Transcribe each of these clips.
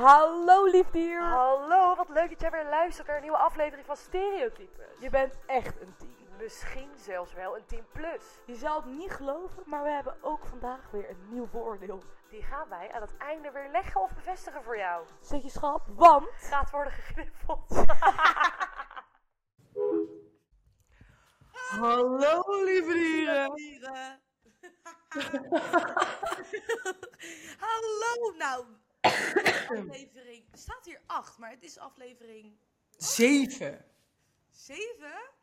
Hallo liefdier. Hallo, wat leuk dat jij weer luistert naar een nieuwe aflevering van Stereotypes. Je bent echt een team. Misschien zelfs wel een 10 plus. Je zal het niet geloven, maar we hebben ook vandaag weer een nieuw vooroordeel. Die gaan wij aan het einde weer leggen of bevestigen voor jou. Zet je schap, want... Gaat worden gegriffeld. Hallo lieve. Dieren. Hallo, nou. Aflevering. Er staat hier 8, maar het is aflevering Zeven. 7.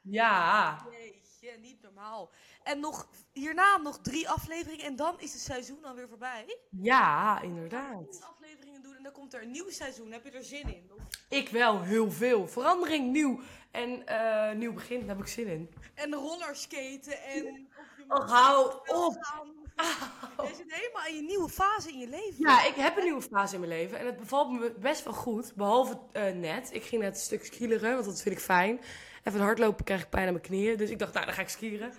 Ja. Jeetje, niet normaal. En nog hierna nog drie afleveringen en dan is het seizoen alweer voorbij. Ja, inderdaad. Afleveringen doen en dan komt er een nieuw seizoen. Heb je er zin in? Of- Ik wel heel veel. Verandering, nieuw. En eh, nieuw begin, daar heb ik zin in. En rollerskaten en... Oh, moet hou op. gaan. Je zit helemaal in je nieuwe fase in je leven. Ja, ik heb een nieuwe fase in mijn leven. En het bevalt me best wel goed. Behalve eh, net. Ik ging net een stuk skileren, want dat vind ik fijn. En van hardlopen krijg ik pijn aan mijn knieën. Dus ik dacht, nou, dan ga ik skieren.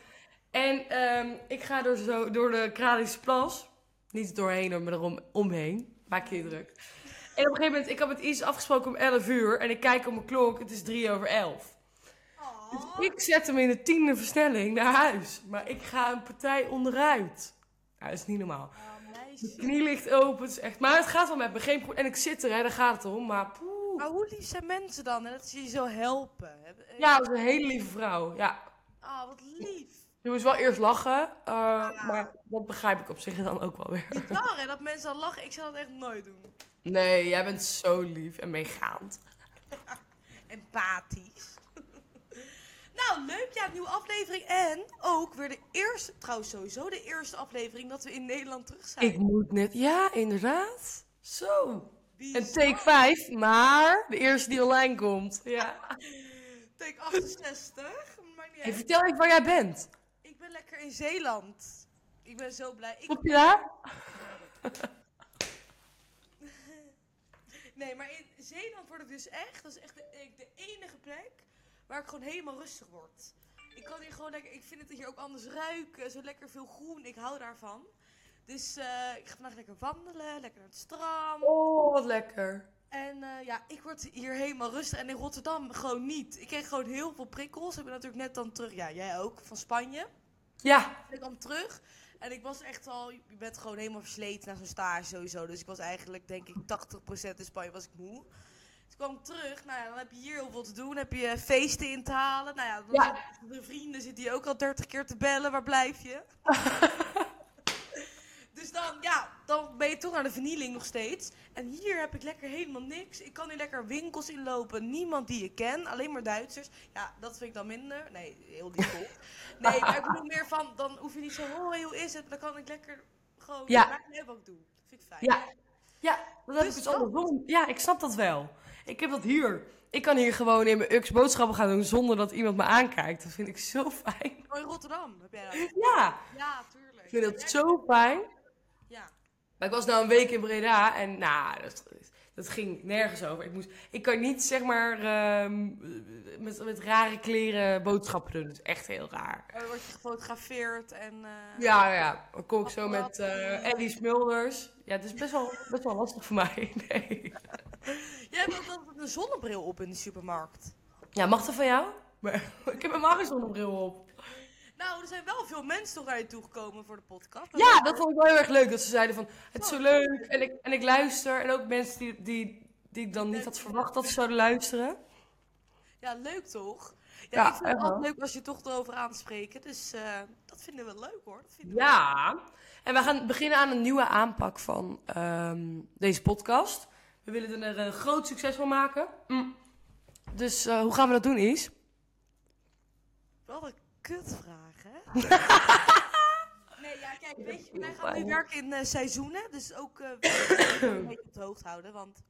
En ehm, ik ga door, zo, door de Kralische Plas. Niet doorheen, maar erom omheen. Maak je je druk. En op een gegeven moment, ik had met iets afgesproken om 11 uur. En ik kijk op mijn klok, het is 3 over 11. Oh. Dus ik zet hem in de tiende versnelling naar huis. Maar ik ga een partij onderuit. Nou, dat is niet normaal. Oh, De meisje. knie ligt open, het is echt... Maar het gaat wel met me, geen En ik zit er, hè, daar gaat het om. Maar poeh. Maar hoe lief zijn mensen dan? En dat ze je zo helpen. Eh, Ja, dat is een hele lieve vrouw. Ja. Ah, wat lief. Je moest wel eerst lachen. eh, Maar dat begrijp ik op zich dan ook wel weer. Bizar hè, dat mensen dan lachen. Ik zou dat echt nooit doen. Nee, jij bent zo lief en meegaand. Empathisch. Nou, leuk. Ja, nieuwe aflevering. En ook weer de eerste, trouwens sowieso de eerste aflevering dat we in Nederland terug zijn. Ik moet net... Ja, inderdaad. Zo. Bizar. En take 5, maar de eerste die online komt. Ja. Take 68. Maar niet Hey, vertel even waar jij bent. Ik ben lekker in Zeeland. Ik ben zo blij. Ik, je daar? nee, maar in Zeeland word ik dus echt, dat is echt de enige plek waar ik gewoon helemaal rustig word. Ik kan hier gewoon lekker, ik vind het hier ook anders ruiken, zo lekker veel groen, ik hou daarvan. Dus eh, ik ga vandaag lekker wandelen, lekker naar het strand. Oh, wat lekker. En eh, ja, ik word hier helemaal rustig en in Rotterdam gewoon niet. Ik kreeg gewoon heel veel prikkels. Ik ben natuurlijk net dan terug, ja, jij ook, van Spanje. Ja. Ik kwam terug en ik was echt al, je bent gewoon helemaal versleten na zo'n stage sowieso. Dus ik was eigenlijk, denk ik, 80% in Spanje was ik moe. Ik kwam terug, nou ja, dan heb je hier heel veel te doen. Dan heb je feesten in te halen. Nou ja, dan Ja. zitten de vrienden zitten hier ook al 30 keer te bellen. Waar blijf je? dus dan, ja, dan ben je toch naar de vernieling nog steeds. En hier heb ik lekker helemaal niks. Ik kan hier lekker winkels inlopen. Niemand die ik ken, alleen maar Duitsers. Ja, dat vind ik dan minder. Nee, heel lief. Nee, maar ik bedoel meer van, dan hoef je niet zo, oh, hoe is het? Dan kan ik lekker gewoon, Ja. maakt niet uit wat ik doe. Dat vind ik fijn. Ja. Ja, dat heb Dus ik dus. Ja, ik snap dat wel. Ik heb dat hier. Ik kan hier gewoon in mijn UX boodschappen gaan doen zonder dat iemand me aankijkt. Dat vind ik zo fijn. Oh, in Rotterdam heb jij dat? Ja, Ja, tuurlijk. ik vind dat zo fijn. Ja. Maar ik was nou een week in Breda en nou, dat, dat ging nergens over. Ik, moest, ik kan niet zeg maar ehm, met, met rare kleren boodschappen doen. Dat is echt heel raar. Oh, word je gefotografeerd en... eh, Ja, ja. Dan kom ik zo met eh Ellie Smulders. Ja, het is best wel, best wel lastig voor mij. Nee. Jij hebt ook altijd een zonnebril op in de supermarkt. Ja, mag dat van jou? Maar, ik heb helemaal geen zonnebril op. Nou, er zijn wel veel mensen toch naar je toegekomen voor de podcast. Ja, dat vond ik wel heel erg leuk. Dat ze zeiden van, het is zo leuk. En ik, en ik luister. En ook mensen die, die, die ik dan niet had verwacht dat ze zouden luisteren. Ja, leuk toch? Ja, Ja, ik vind het altijd leuk als je toch erover aanspreken. Dus eh, dat vinden we leuk hoor. Dat vinden we Ja. En we gaan beginnen aan een nieuwe aanpak van ehm, deze podcast. We willen er een groot succes van maken. Mm. Dus eh, hoe gaan we dat doen, Is? Wel een kutvraag, hè? nee, ja, kijk, weet je, wij gaan nu werken in eh, seizoenen. Dus ook eh, een beetje op de hoogte houden. Want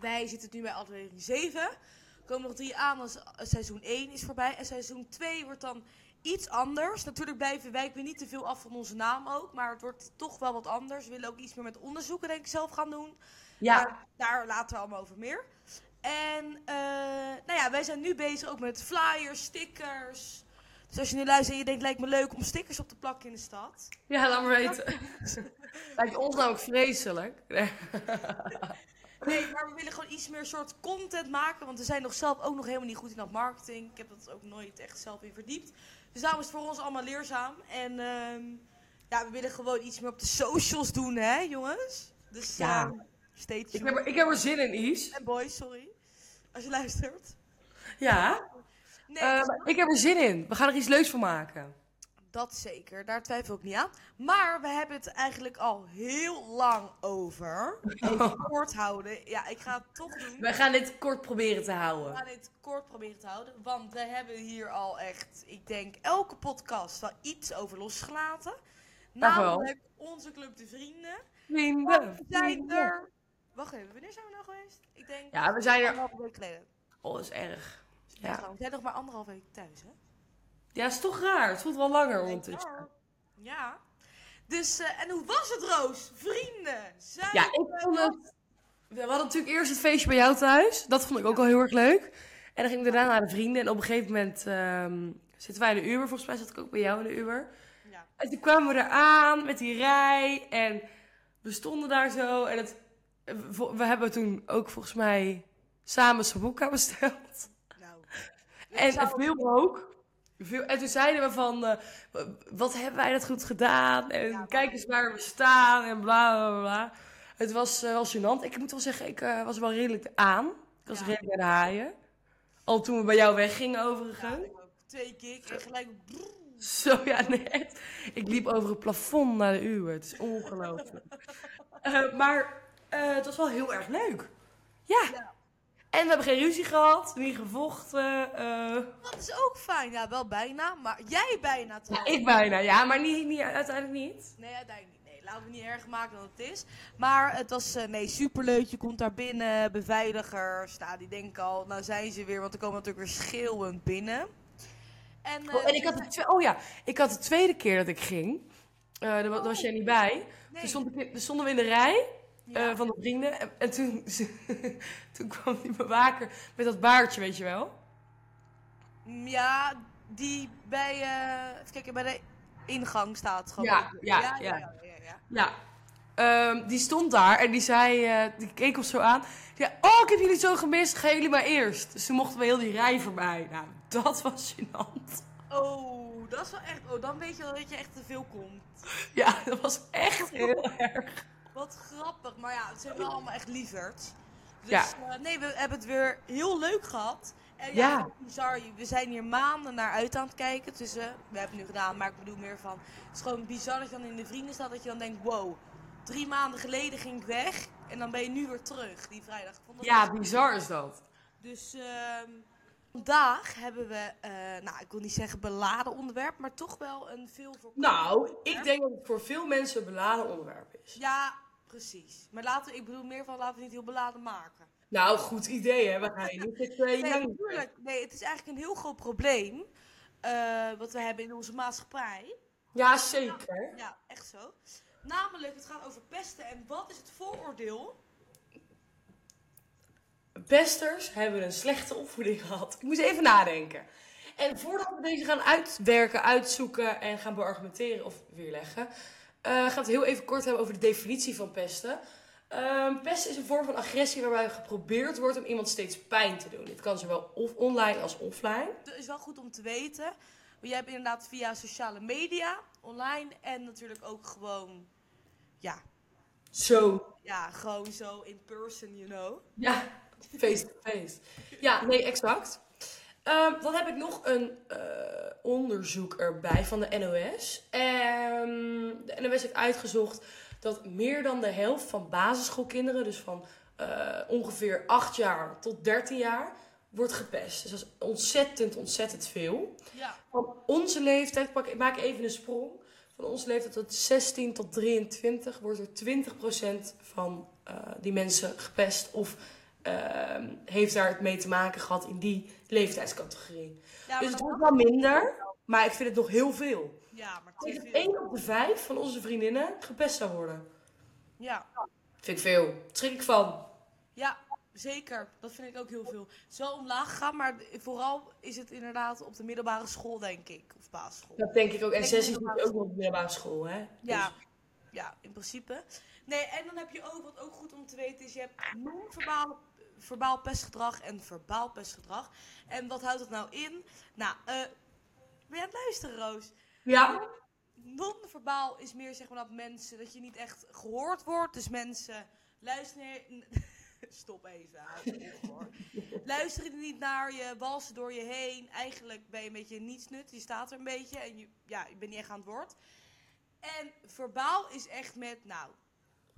wij zitten nu bij aflevering 7. Er komen nog drie aan als eh, seizoen 1 is voorbij. En seizoen 2 wordt dan iets anders. Natuurlijk blijven wij weer niet te veel af van onze naam ook. Maar het wordt toch wel wat anders. We willen ook iets meer met onderzoeken, denk ik, zelf gaan doen. Maar daar laten we allemaal over meer. En eh, nou ja, wij zijn nu bezig ook met flyers, stickers. Dus als je nu luistert en je denkt, lijkt me leuk om stickers op te plakken in de stad. Ja, laat maar weten. Lijkt ons namelijk vreselijk. Nee. Nee, maar we willen gewoon iets meer soort content maken. Want we zijn nog zelf ook nog helemaal niet goed in dat marketing. Ik heb dat ook nooit echt zelf in verdiept. Dus daarom is het voor ons allemaal leerzaam. En ehm, ja, we willen gewoon iets meer op de socials doen, hè, jongens? Dus Ja. ja. Ik heb, er, ik heb er zin in, Is. En boys, sorry. Als je luistert. Ja, Nee, eh, ik heb er zin in. We gaan er iets leuks van maken. dat zeker. Daar twijfel ik niet aan. Maar we hebben het eigenlijk al heel lang over. Even kort houden. Ja, ik ga het toch doen. Wij gaan dit kort proberen te We houden. gaan dit kort proberen te houden. Want we hebben hier al echt, ik denk, elke podcast wel iets over losgelaten. Namelijk onze Club de Vrienden. Vrienden. We zijn er... Wacht even, wanneer zijn we nou geweest? Ik denk... Ja, we zijn er. Anderhalve week geleden. Oh, dat is erg. Ja. We zijn nog maar anderhalve week thuis, hè? ja, is toch raar. Het voelt wel langer ondertussen. Ja. Dus, eh, en hoe was het, Roos? Vrienden. Zijn Ja, ik we vond het... We hadden natuurlijk eerst het feestje bij jou thuis. Dat vond ik ook wel heel erg leuk. En dan ging ik daarna naar de vrienden. En op een gegeven moment ehm, zitten wij in de Uber. Volgens mij zat ik ook bij jou in de Uber. Ja. En toen kwamen we eraan met die rij. En we stonden daar zo. En het, we hebben toen ook volgens mij samen Sabuka besteld. Nou. En veel ook. Veel, en toen zeiden we van, eh, wat hebben wij dat goed gedaan? En Ja, kijk eens waar we staan en bla bla bla. Het was eh, wel gênant. Ik moet wel zeggen, ik eh, was wel redelijk aan. Ik was Ja. redelijk bij de haaien. Al toen we bij jou weggingen Ja, overigens. ik ook. Twee kick en gelijk... Zo, ja, net. Ik liep over het plafond naar de uur. Het is ongelooflijk. Maar eh, het was wel heel erg leuk. Ja. Ja. En we hebben geen ruzie gehad, niet gevochten. eh. Dat is ook fijn. Ja, wel bijna. Maar jij bijna Ja, trouwens. ik bijna, ja, maar niet, niet, uiteindelijk niet. Nee, uiteindelijk niet. Nee, laten we niet erger maken dan het is. Maar het was, eh, nee, superleuk. Je komt daar binnen, beveiligers. Nou, die denken al, nou zijn ze weer, want er komen natuurlijk weer schreeuwend binnen. En, eh, Oh, en ik had, de twe- oh ja, ik had de tweede keer dat ik ging. eh, daar wa- daar was jij niet bij. nee, Toen, stond ik, in- toen stonden we in de rij ja. eh, van de vrienden. En, en toen, toen kwam die bewaker met dat baardje, weet je wel. Mm, ja, die bij, eh, even kijken, bij de ingang staat gewoon. Ja, ja, ja, ja. ja, ja, ja. Ja. Ehm, die stond daar en die zei, eh, die keek ons zo aan. Die zei, oh, ik heb jullie zo gemist, gaan jullie maar eerst. Dus toen mochten we heel die rij voorbij. Nou, dat was gênant. Oh, dat is wel echt, oh, dan weet je wel dat je echt te veel komt. Ja, dat was echt heel erg. Wat grappig, maar ja, het zijn wel allemaal echt lieverds. Dus Ja. eh, nee, we hebben het weer heel leuk gehad. En ja, Ja. bizar, we zijn hier maanden naar uit aan het kijken. Dus we hebben het nu gedaan, maar ik bedoel meer van... Het is gewoon bizar dat je dan in de vrienden staat, dat je dan denkt... Wow, drie maanden geleden ging ik weg en dan ben je nu weer terug, die vrijdag. Ik vond dat Ja, bizar is dat. Dus ehm, vandaag hebben we, eh, nou ik wil niet zeggen beladen onderwerp, maar toch wel een veel voorkomend Nou, ik denk dat het voor veel mensen een beladen onderwerp is. Ja, precies. Maar laten we, ik bedoel meer van laten we het niet heel beladen maken. Nou, goed idee hè, we gaan je niet met twee Nee, natuurlijk. Nee, het is eigenlijk een heel groot probleem. eh, wat we hebben in onze maatschappij. Ja, zeker. Ja, echt zo. Namelijk, het gaat over pesten. En wat is het vooroordeel? Pesters hebben een slechte opvoeding gehad. Ik moest even nadenken. En voordat we deze gaan uitwerken, uitzoeken en gaan beargumenteren of weerleggen, gaan we het heel even kort hebben over de definitie van pesten. Ehm, pesten is een vorm van agressie waarbij geprobeerd wordt om iemand steeds pijn te doen. Dit kan zowel online als offline. Het is wel goed om te weten. Want jij hebt inderdaad via sociale media, online en natuurlijk ook gewoon, ja, Zo. ja gewoon zo in person, you know. Ja, face to face. Ja, nee, exact. Ehm, dan heb ik nog een eh, onderzoek erbij van de NOS. Ehm, de NOS heeft uitgezocht dat meer dan de helft van basisschoolkinderen, dus van eh, ongeveer 8 jaar tot 13 jaar, wordt gepest. Dus dat is ontzettend, ontzettend veel. Ja. Van onze leeftijd, pak, ik maak even een sprong. Van onze leeftijd tot 16 tot 23 wordt er 20% van eh, die mensen gepest of ehm, heeft daar het mee te maken gehad in die leeftijdscategorie. Ja, dus het wordt wel minder, maar ik vind het nog heel veel. ja, maar dat veel. 1 op de 5 van onze vriendinnen gepest zou worden. Ja. Vind ik veel. Schrik ik van. Ja, zeker. Dat vind ik ook heel veel. Het is wel omlaag gegaan, maar vooral is het inderdaad op de middelbare school, denk ik. Of basisschool. Dat denk ik ook. En sessies je ook nog op de middelbare school, hè? Ja. Dus- ja, in principe. Nee, en dan heb je ook, wat ook goed om te weten is, je hebt non-verbaal verbaal pestgedrag en verbaal pestgedrag. En wat houdt dat nou in? Nou, eh ben je aan het luisteren, Roos? Ja. Non-verbaal is meer zeg maar dat mensen, dat je niet echt gehoord wordt. Dus mensen luisteren. Stop even, hoor. Luisteren niet naar je, walsen door je heen. Eigenlijk ben je een beetje nietsnut. Je staat er een beetje en je, ja, je bent niet echt aan het woord. En verbaal is echt met, nou,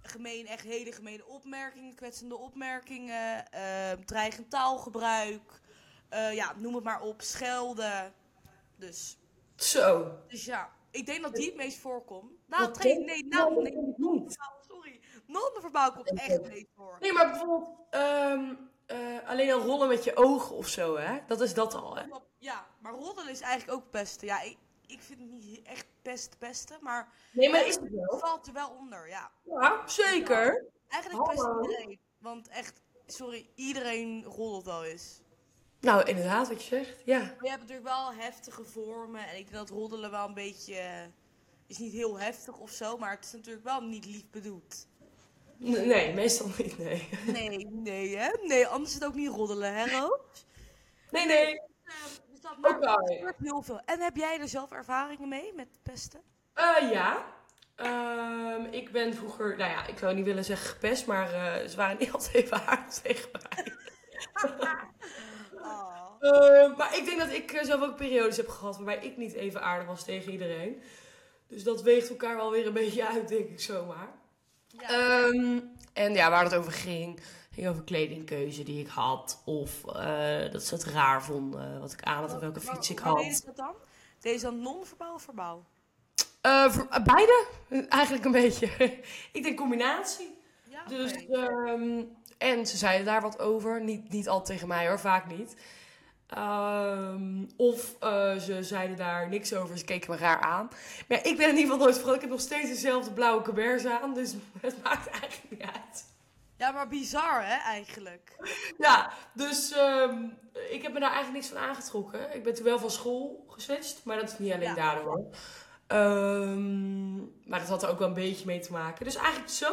gemeen, echt hele gemene opmerkingen, kwetsende opmerkingen, eh, dreigend taalgebruik. eh, ja, noem het maar op, schelden. Dus, Zo. dus ja, ik denk dat die het meest voorkomt. Nou, nee, nou, nee, sorry. Non-verbaal komt echt het meest voor. Nee, maar bijvoorbeeld ehm, eh, alleen al rollen met je ogen of zo, hè? Dat is dat al, hè? Ja, maar roddelen is eigenlijk ook pesten. Ja, ik, ik vind het niet echt pest pesten, maar Nee, maar is het wel? valt er wel onder, ja. Ja, zeker. Eigenlijk Hallo. iedereen. Want echt, sorry, iedereen roddelt wel eens. Nou, inderdaad, wat je zegt. Ja. Maar je hebt natuurlijk wel heftige vormen. En ik denk dat roddelen wel een beetje... eh, is niet heel heftig of zo, maar het is natuurlijk wel niet lief bedoeld. N- Nee, meestal niet, nee. Nee, nee hè? Nee, anders is het ook niet roddelen, hè Roos? Nee, nee. Dus dat maakt Oké. het gebeurt heel veel. En heb jij er zelf ervaringen mee met pesten? Eh, ja. Ehm, ik ben vroeger, nou ja, ik zou niet willen zeggen gepest, maar eh, ze waren niet altijd even aardig tegen mij. Oh. Maar ik denk dat ik eh, zelf ook periodes heb gehad waarbij ik niet even aardig was tegen iedereen. Dus dat weegt elkaar wel weer een beetje uit, denk ik zomaar. Ja. Ehm, en ja, waar het over ging, ging over kledingkeuze die ik had. Of eh, dat ze het raar vonden wat ik aan had of welke fiets ik hoe had. je dat dan? Deze dan non-verbaal of verbaal? Eh, voor- eh, beide, eigenlijk een beetje. ik denk combinatie. Ja, Dus, ehm, en ze zeiden daar wat over. Niet, niet altijd tegen mij hoor, vaak niet. Ehm, of ze zeiden daar niks over, ze keken me raar aan. Maar ja, ik ben in ieder geval nooit veranderd. Ik heb nog steeds dezelfde blauwe cabers aan, dus het maakt eigenlijk niet uit. Ja, maar bizar hè, eigenlijk. Ja, dus ehm, ik heb me daar eigenlijk niks van aangetrokken. Ik ben toen wel van school geswitcht, maar dat is niet alleen Ja. daardoor. Ehm, maar dat had er ook wel een beetje mee te maken. Dus eigenlijk zo.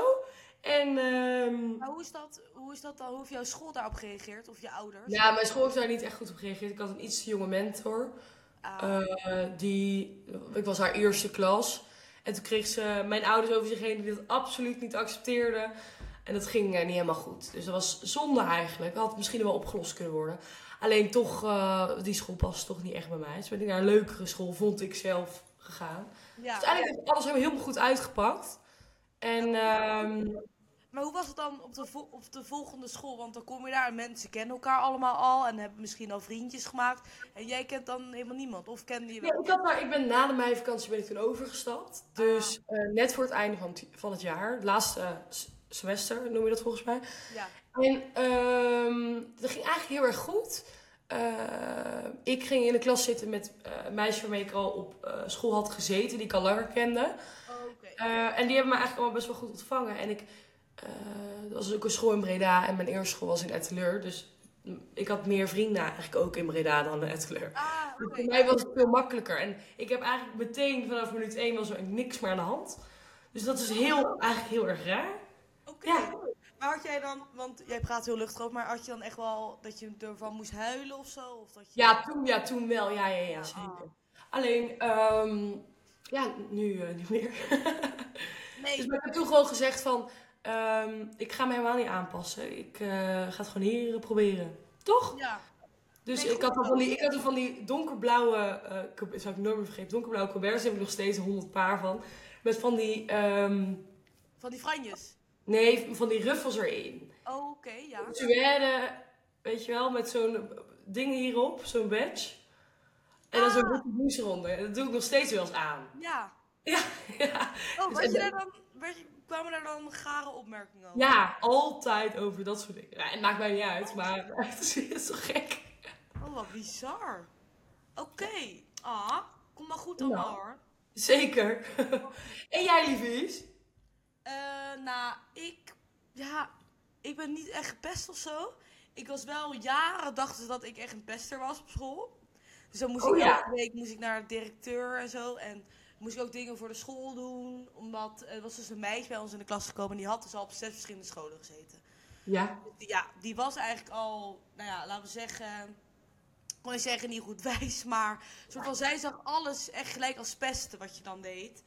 En ehm, Maar hoe is dat, hoe is dat dan? Hoe heeft jouw school daarop gereageerd? Of je ouders? ja, mijn school heeft daar niet echt goed op gereageerd. Ik had een iets te jonge mentor. Ah, Eh, die, ik was haar eerste klas. En toen kreeg ze mijn ouders over zich heen die dat absoluut niet accepteerden. En dat ging eh, niet helemaal goed. Dus dat was zonde eigenlijk. Dat had misschien wel opgelost kunnen worden. Alleen toch, eh, die school paste toch niet echt bij mij. Dus ben ik naar een leukere school, vond ik zelf, gegaan. ja. Dus uiteindelijk heeft alles helemaal goed uitgepakt. En ehm, Maar hoe was het dan op de, op de volgende school? Want dan kom je daar en mensen kennen elkaar allemaal al en hebben misschien al vriendjes gemaakt. En jij kent dan helemaal niemand. Of kende je wel? Ja, ik, had daar, ik ben na de meivakantie ben ik toen overgestapt. Dus eh, net voor het einde van het, van het jaar, het laatste semester noem je dat volgens mij. Ja. En ehm, dat ging eigenlijk heel erg goed. Eh, ik ging in de klas zitten met eh, een meisje waarmee ik al op eh, school had gezeten, die ik al langer kende. En die hebben me eigenlijk allemaal best wel goed ontvangen. En ik, dat was ook een school in Breda en mijn eerste school was in Etteleur. Dus ik had meer vrienden eigenlijk ook in Breda dan in Etteleur. Ah, Dus. Voor mij was het veel makkelijker. En ik heb eigenlijk meteen vanaf minuut 1 was er niks meer aan de hand. Dus dat is heel, eigenlijk heel erg raar. Ja. Maar had jij dan, want jij praat heel luchtig over, maar had je dan echt wel dat je ervan moest huilen of zo? Of dat je... Ja, toen, ja, toen wel. Ja, ja, ja, Ah. zeker. Alleen, ehm, ja, nu eh, niet meer. Nee. Dus ik heb toen gewoon gezegd van, ehm, ik ga me helemaal niet aanpassen. Ik eh, ga het gewoon hier proberen. Toch? Ja. Dus Nee, ik, had van die, ik had er van die donkerblauwe, eh cab- zou ik nooit meer vergeten, donkerblauwe colberts, daar heb ik nog steeds honderd paar van. Met van die, ehm, Van die franjes. Nee, van die ruffels erin. Oh, oké, ja. Suède, weet je wel, met zo'n ding hierop, zo'n badge. En dan zo'n Ah. witte blouse eronder. Dat doe ik nog steeds wel eens aan. Ja. Ja, ja. Oh, Dus werd je daar dan, werd je, kwamen daar dan gare opmerkingen over? ja, altijd over dat soort dingen. Ja, het maakt mij niet uit, maar het is, het is toch gek. Oh, wat bizar. Oké. Ah, kom maar goed allemaal Ja. hoor. Zeker. en jij, liefjes? Eh, nou, ik, ja, ik ben niet echt gepest of zo. Ik was wel jaren, dachten ze dat ik echt een pester was op school. Dus dan moest Oh, ik ja. elke week moest ik naar de directeur en zo. En moest ik ook dingen voor de school doen. Omdat er was dus een meisje bij ons in de klas gekomen. En die had dus al op zes verschillende scholen gezeten. Ja. Ja, die was eigenlijk al, nou ja, laten we zeggen... Ik wil niet zeggen niet goed wijs, maar... Soort van, zij zag alles echt gelijk als pesten wat je dan deed.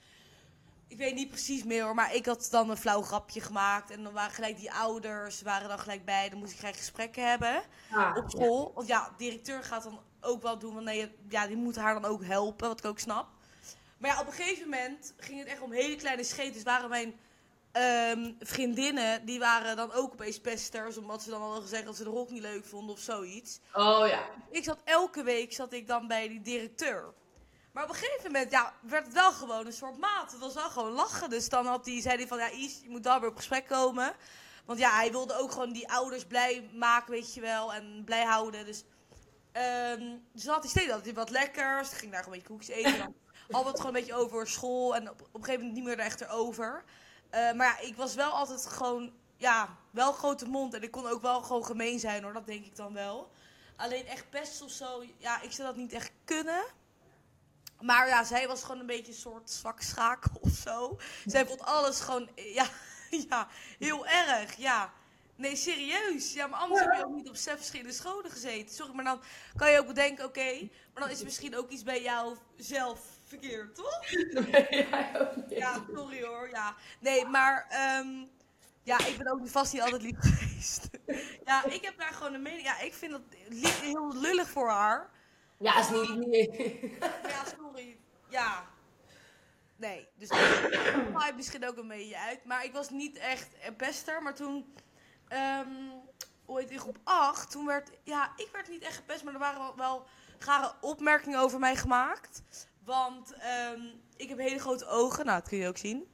Ik weet niet precies meer hoor, maar ik had dan een flauw grapje gemaakt. En dan waren gelijk die ouders, waren dan gelijk bij. Dan moest ik gelijk gesprekken hebben Ah, op school. Want ja, de directeur gaat dan ook wel doen, want nee, ja, die moet haar dan ook helpen, wat ik ook snap. Maar ja, op een gegeven moment ging het echt om hele kleine scheten. Dus waren mijn ehm, vriendinnen, die waren dan ook opeens pesters, omdat ze dan hadden gezegd dat ze de rok niet leuk vonden of zoiets. Oh ja. Ik zat elke week zat ik dan bij die directeur. Maar op een gegeven moment ja, werd het wel gewoon een soort maat. Het was wel gewoon lachen. Dus dan had hij, zei hij van, ja Is, je moet daar weer op gesprek komen. Want ja, hij wilde ook gewoon die ouders blij maken, weet je wel. En blij houden. Dus, ehm dus dan had hij steeds altijd wat lekkers. Ging daar gewoon een beetje koekjes eten. Dan we het gewoon een beetje over school. En op, op een gegeven moment niet meer er echt over. Eh, maar ja, ik was wel altijd gewoon, ja, wel grote mond. En ik kon ook wel gewoon gemeen zijn hoor, dat denk ik dan wel. Alleen echt pest of zo, ja, ik zou dat niet echt kunnen. Maar ja, zij was gewoon een beetje een soort zwak schakel of zo. Zij vond alles gewoon, ja, ja, heel erg, ja. Nee, serieus. Ja, maar anders heb je ook niet op zes verschillende scholen gezeten. Sorry, maar dan kan je ook bedenken, oké, maar dan is er misschien ook iets bij jou zelf verkeerd, toch? Jij ook niet. Ja, sorry hoor, ja. Nee, maar ehm, ja, ik ben ook niet vast niet altijd lief geweest. ja, ik heb daar gewoon een mening. Ja, ik vind dat heel lullig voor haar. Ja, is niet... Maar ja, sorry. Ja. Nee, dus maakt misschien ook een beetje uit. Maar ik was niet echt pester. Maar toen, ehm ooit in groep 8, toen werd, ja, ik werd niet echt gepest. Maar er waren wel, wel gare opmerkingen over mij gemaakt. Want ehm, ik heb hele grote ogen. Nou, dat kun je ook zien.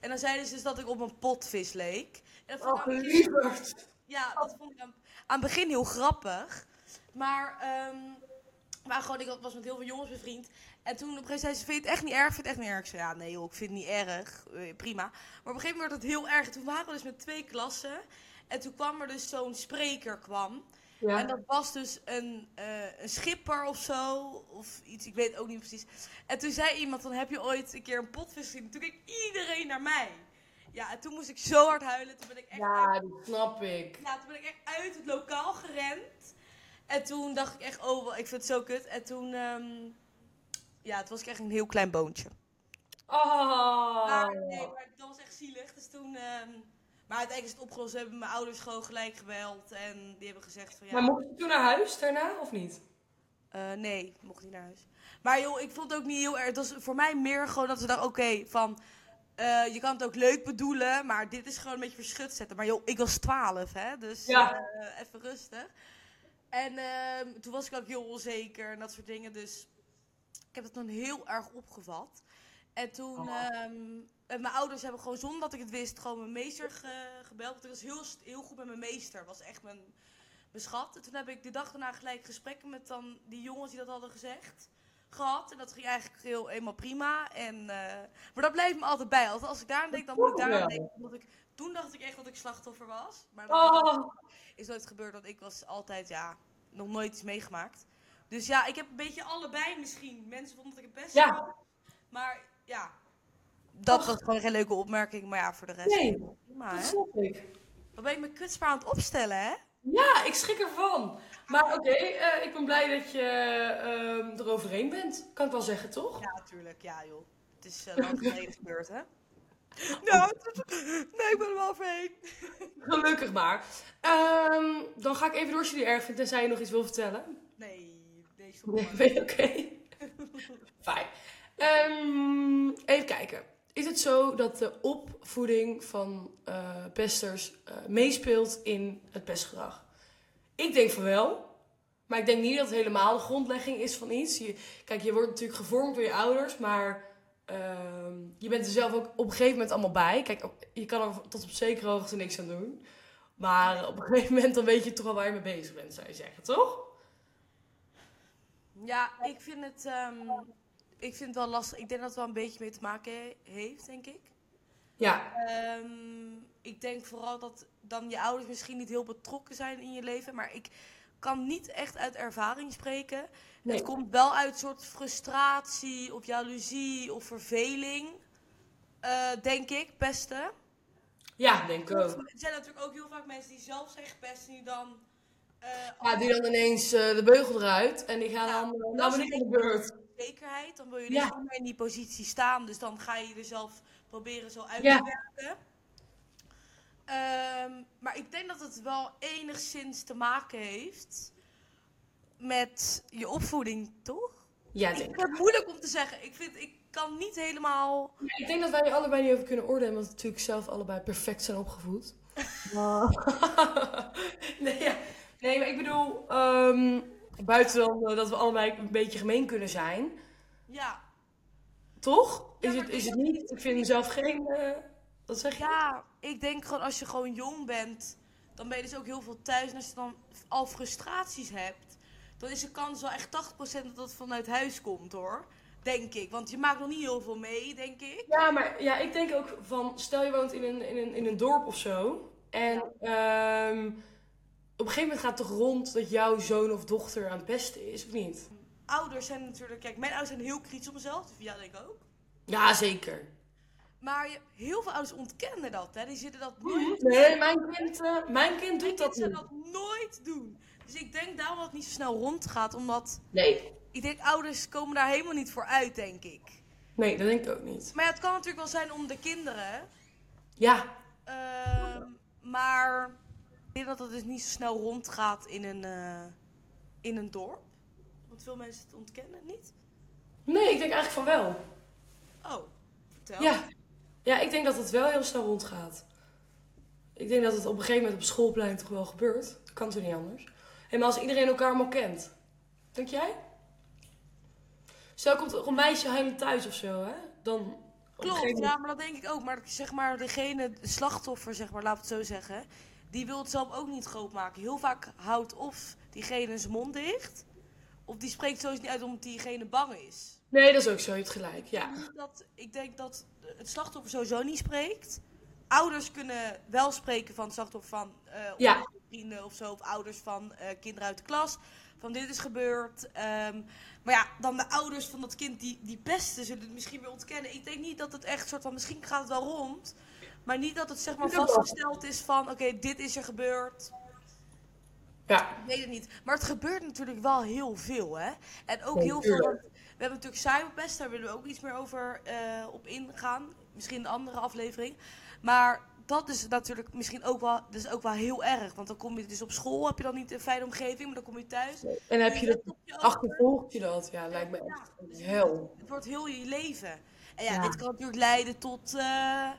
En dan zeiden ze dus dat ik op een potvis leek. En dat vond Oh, ik aan- lieverd. ja, dat vond ik aan, aan het begin heel grappig. Maar, ehm maar gewoon, ik was met heel veel jongens bevriend. En toen op een gegeven moment zei ze, vind je het echt niet erg? Vind je het echt niet erg? Ik zei, ja, nee joh, ik vind het niet erg. Eh, prima. Maar op een gegeven moment werd het heel erg. Toen waren we dus met twee klassen. En toen kwam er dus zo'n spreker kwam. Ja. En dat was dus een, eh, een schipper of zo. Of iets, ik weet het ook niet precies. En toen zei iemand, dan heb je ooit een keer een potvis gezien. Toen keek iedereen naar mij. Ja, en toen moest ik zo hard huilen. Toen ben ik echt Ja, dat snap ik. ja, toen ben ik echt uit het lokaal gerend. En toen dacht ik echt, oh, ik vind het zo kut. En toen, ehm, ja, het was ik echt een heel klein boontje. Oh. Maar nee, maar dat was echt zielig. Dus toen, ehm, maar uiteindelijk is het opgelost. We hebben mijn ouders gewoon gelijk gebeld. En die hebben gezegd van ja, Maar mocht je toen naar huis daarna, of niet? eh, nee, ik mocht niet naar huis. Maar joh, ik vond het ook niet heel erg. Het was voor mij meer gewoon dat ze dachten, oké, van... eh, je kan het ook leuk bedoelen, maar dit is gewoon een beetje verschut zetten. Maar joh, ik was 12, hè, dus Ja. eh, even rustig. En ehm, toen was ik ook heel onzeker en dat soort dingen, dus ik heb het dan heel erg opgevat. En toen, Oh. ehm, en mijn ouders hebben gewoon zonder dat ik het wist, gewoon mijn meester ge- gebeld. Want ik was heel, heel goed met mijn meester, was echt mijn, mijn schat. En toen heb ik de dag daarna gelijk gesprekken met dan die jongens die dat hadden gezegd gehad. En dat ging eigenlijk heel eenmaal prima. En, eh, maar dat bleef me altijd bij. Altijd als ik daar aan denk, dan moet ik daar aan denken. Omdat ik, toen dacht ik echt dat ik slachtoffer was. Maar dat Oh. is nooit gebeurd, want ik was altijd, ja, nog nooit iets meegemaakt. Dus ja, ik heb een beetje allebei misschien. Mensen vonden dat ik het best Ja. had. Maar ja, dat Och. was gewoon geen leuke opmerking. Maar ja, voor de rest. Nee, prima, dat snap ik. Dan ben je me kwetsbaar aan het opstellen, hè? Ja, ik schrik ervan. Maar oké, eh, ik ben blij dat je ehm eroverheen bent. Kan ik wel zeggen, toch? Ja, natuurlijk. Ja, joh. Het is uh, lang geleden gebeurd, hè? Nou, nee, ik ben er wel overheen. Gelukkig maar. Ehm, dan ga ik even door als je die erg vindt, tenzij je nog iets wil vertellen. Nee, nee, stop Nee, je oké? Fijn. Ehm, even kijken. Is het zo dat de opvoeding van eh, pesters eh, meespeelt in het pestgedrag? Ik denk van wel. Maar ik denk niet dat het helemaal de grondlegging is van iets. Kijk, je wordt natuurlijk gevormd door je ouders, maar ehm, je bent er zelf ook op een gegeven moment allemaal bij. Kijk, je kan er tot op zekere hoogte niks aan doen. Maar op een gegeven moment dan weet je toch wel waar je mee bezig bent, zou je zeggen, toch? Ja, ik vind het, ehm, ik vind het wel lastig. Ik denk dat het wel een beetje mee te maken he- heeft, denk ik. Ja, Ehm, ik denk vooral dat dan je ouders misschien niet heel betrokken zijn in je leven. Maar ik kan niet echt uit ervaring spreken. Nee. Het komt wel uit een soort frustratie of jaloezie of verveling. eh, denk ik, pesten. Ja, denk ik ook. Er zijn natuurlijk ook heel vaak mensen die zelf zijn gepest en die dan... eh, Ja, die dan ineens eh, de beugel eruit en die gaan Ja, dan, nou ben ik aan de beurt. zekerheid. Dan wil je Ja. dus niet meer in die positie staan. Dus dan ga je er zelf proberen zo uit Ja. te werken. Ehm, maar ik denk dat het wel enigszins te maken heeft met je opvoeding, toch? Ja, Ik denk vind het moeilijk om te zeggen. Ik, vind, ik kan niet helemaal... ik. Ik denk dat wij er allebei niet over kunnen oordelen, we natuurlijk zelf allebei perfect zijn opgevoed. nee, ja. nee, maar ik bedoel, ehm, buiten dan dat we allebei een beetje gemeen kunnen zijn, Ja, toch? Ja, Is, het, is het niet? Ik vind mezelf geen. eh, wat zeg je? ja, ik denk gewoon als je gewoon jong bent, dan ben je dus ook heel veel thuis. En als je dan al frustraties hebt, dan is de kans wel echt 80% dat dat vanuit huis komt hoor. Denk ik. Want je maakt nog niet heel veel mee, denk ik. Ja, maar ja, ik denk ook van, stel je woont in een, in een, in een dorp of zo. En ehm, op een gegeven moment gaat het toch rond dat jouw zoon of dochter aan het pesten is, of niet? Ouders zijn natuurlijk, kijk, mijn ouders zijn heel kritisch op mezelf. Dus jou denk ik ook. Ja, zeker. Maar je, heel veel ouders ontkennen dat, hè. Die zitten dat nooit... Nee, mijn kind, eh, mijn kind doet Mijn dat niet. dat nooit doen. Dus ik denk daarom dat het niet zo snel rondgaat. Omdat, Nee. ik denk ouders komen daar helemaal niet voor uit, denk ik. Nee, dat denk ik ook niet. Maar ja, het kan natuurlijk wel zijn om de kinderen. Ja, Ehm, maar ik denk dat het dus niet zo snel rondgaat in een, eh, in een dorp. Want veel mensen het ontkennen, niet? nee, ik denk eigenlijk van wel. Oh, vertel. Ja. ja, ik denk dat het wel heel snel rondgaat. Ik denk dat het op een gegeven moment op schoolplein toch wel gebeurt. Kan toch niet anders. En maar als iedereen elkaar allemaal kent. Denk jij? Stel, komt een meisje huilend thuis of zo, hè? Dan... Klopt, gegeven ja, maar dat denk ik ook. Maar zeg maar, degene, de slachtoffer, zeg maar, laat het zo zeggen, die wil het zelf ook niet groot maken. Heel vaak houdt of diegene zijn mond dicht, of die spreekt sowieso niet uit omdat diegene bang is. Nee, dat is ook zo. Je hebt gelijk, ja. Niet Dat, ik denk dat het slachtoffer sowieso niet spreekt. Ouders kunnen wel spreken van het slachtoffer van eh, Ja. vrienden of zo, of ouders van eh, kinderen uit de klas. Van dit is gebeurd. Ehm, maar ja, dan de ouders van dat kind die, die pesten zullen het misschien weer ontkennen. Ik denk niet dat het echt soort van, misschien gaat het wel rond. Maar niet dat het zeg maar Ik vastgesteld is van, oké, dit is er gebeurd. Ja, Ik weet het niet. Maar het gebeurt natuurlijk wel heel veel, hè? En ook Ja, heel veel. want We hebben natuurlijk cyberpest, daar willen we ook iets meer over eh, op ingaan. Misschien een andere aflevering. Maar dat is natuurlijk misschien ook wel, dat is ook wel heel erg. Want dan kom je dus op school, heb je dan niet een fijne omgeving, maar dan kom je thuis. en heb je dat je achtervolgt je dat? Ja, lijkt me echt een hel. Het wordt heel je leven. En ja, Ja. dit kan natuurlijk leiden tot eh,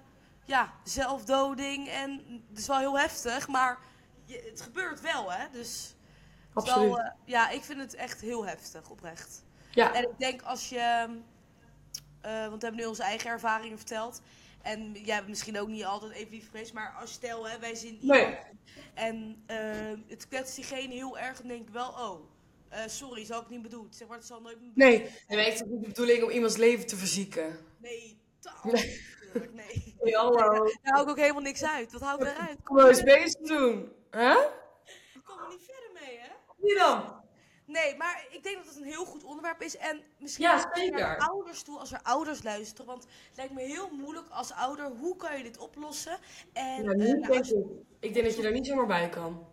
ja, zelfdoding. En het is wel heel heftig, maar je, het gebeurt wel, hè? Dus is wel, Absoluut. eh, ja, ik vind het echt heel heftig, oprecht. Ja, En ik denk als je, eh, want we hebben nu onze eigen ervaringen verteld. En jij hebt misschien ook niet altijd even lief geweest, maar als stel, hè, wij zien Nee. iemand en eh, het kwetst diegene heel erg, dan denk ik wel, oh, eh, sorry, zal ik niet bedoeld. Zeg maar, het zal nooit nee. Nee, maar het is niet de bedoeling om iemands leven te verzieken. Nee, totaal niet, natuurlijk, nee. Hey, hallo. Daar hou ik ook helemaal niks uit. Wat hou ik eruit? Kom maar eens bezig doen. Hè? Ik kom er niet verder mee, hè? Wie dan? Nee, maar ik denk dat het een heel goed onderwerp is. En misschien Ja, zeker. naar ouders toe, als er ouders luisteren. Want het lijkt me heel moeilijk als ouder. Hoe kan je dit oplossen? En, Ja, niet, nou, als. Ik denk dat je daar niet zomaar bij kan.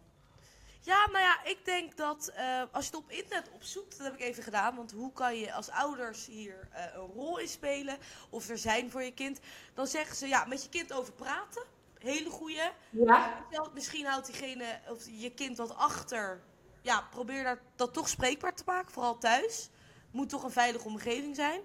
ja, nou ja, ik denk dat eh, als je het op internet opzoekt, dat heb ik even gedaan. Want hoe kan je als ouders hier eh, een rol in spelen? Of er zijn voor je kind? Dan zeggen ze, ja, met je kind over praten. Hele goeie. Ja? Misschien houdt diegene of je kind wat achter. Ja, probeer dat, dat toch spreekbaar te maken, vooral thuis. Moet toch een veilige omgeving zijn.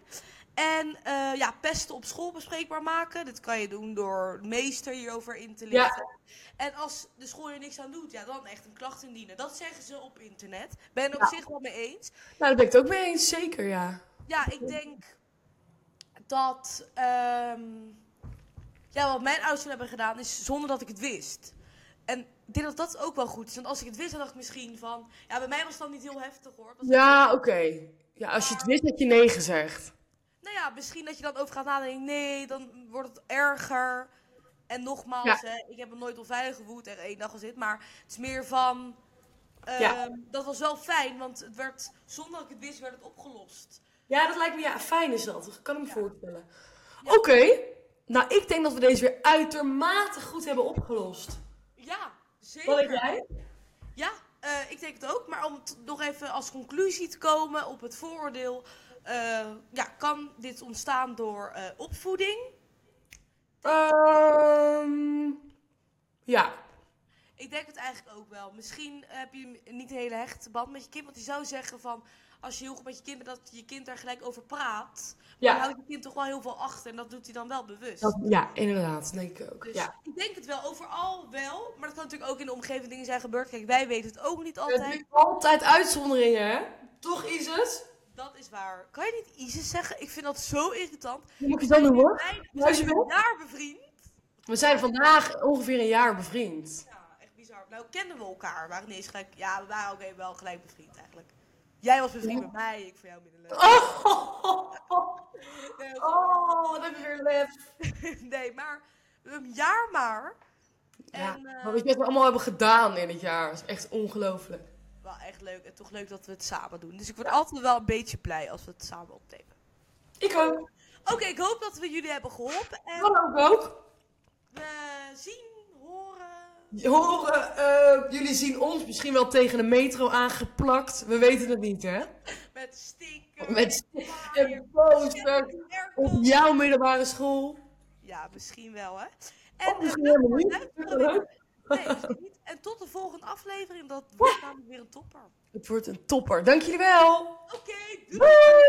En eh, ja, pesten op school bespreekbaar maken. Dit kan je doen door meester hierover in te Ja. lichten. En als de school er niks aan doet, ja, dan echt een klacht indienen. Dat zeggen ze op internet. Ben je het op zich wel mee eens. Nou, daar ben ik het ook mee eens. Zeker, ja. Ja, ik denk dat. ehm, ja, wat mijn ouders toen hebben gedaan is zonder dat ik het wist. En ik denk dat dat ook wel goed is. Want als ik het wist, dan dacht ik misschien van. Ja, bij mij was het dan niet heel heftig hoor. Was- Ja, oké. Ja, als je het wist, had je nee gezegd. Nou ja, misschien dat je dan over gaat nadenken. Nee, dan wordt het erger. En nogmaals, Ja. hè, ik heb hem nooit onveilig gewoed en één dag gezit. Maar het is meer van. Ja. Ehm, Dat was wel fijn, want het werd, zonder dat ik het wist, werd het opgelost. Ja, dat lijkt me, ja, fijn is dat. Dat kan ik me voorstellen. Oké, nou ik denk dat we deze weer uitermate goed hebben opgelost. Ja, zeker. Wat denk jij? Ja, eh, ik denk het ook. Maar om nog even als conclusie te komen op het vooroordeel. eh, ja, kan dit ontstaan door eh, opvoeding? Ehm ja. Ik denk het eigenlijk ook wel. Misschien heb je niet een hele hechte band met je kind. Want je zou zeggen van, als je heel goed met je kind bent, dat je kind daar gelijk over praat. Maar Ja. dan houdt je kind toch wel heel veel achter. En dat doet hij dan wel bewust. Dat, ja, inderdaad. Denk ik ook. Dus Ja. ik denk het wel overal wel. Maar dat kan natuurlijk ook in de omgeving dingen zijn gebeurd. Kijk, wij weten het ook niet Het altijd. zijn altijd uitzonderingen, hè? Toch is het? Dat is waar. Kan je niet Isis zeggen? Ik vind dat zo irritant. Hoe moet je dat Ja, als je zijn wil. een jaar bevriend. We zijn vandaag ongeveer een jaar bevriend. Ja, echt bizar. Nou, kenden we elkaar. We waren niet eens gelijk... Ja, we waren ook even wel gelijk bevriend eigenlijk. Jij was bevriend met mij, ik van jou minder leuk. Oh, Nee, oh wat heb je weer lef. nee, maar een jaar maar. Ja, En wat we allemaal hebben gedaan in dit jaar? Dat is echt ongelooflijk. wel echt leuk. En toch leuk dat we het samen doen. Dus ik word altijd wel een beetje blij als we het samen opnemen. Ik ook. Oké, ik hoop dat we jullie hebben geholpen. En ook ook. we zien, horen... Eh, jullie zien ons misschien wel tegen de metro aangeplakt. We weten het niet, hè? Met stickers. Met en posters op jouw middelbare school. Ja, misschien wel, hè. En, Of misschien eh, helemaal niet. Nee, niet. En tot de volgende aflevering. Dat wordt namelijk weer een topper. Het wordt een topper. Dank jullie wel. Oké, doei! Doei!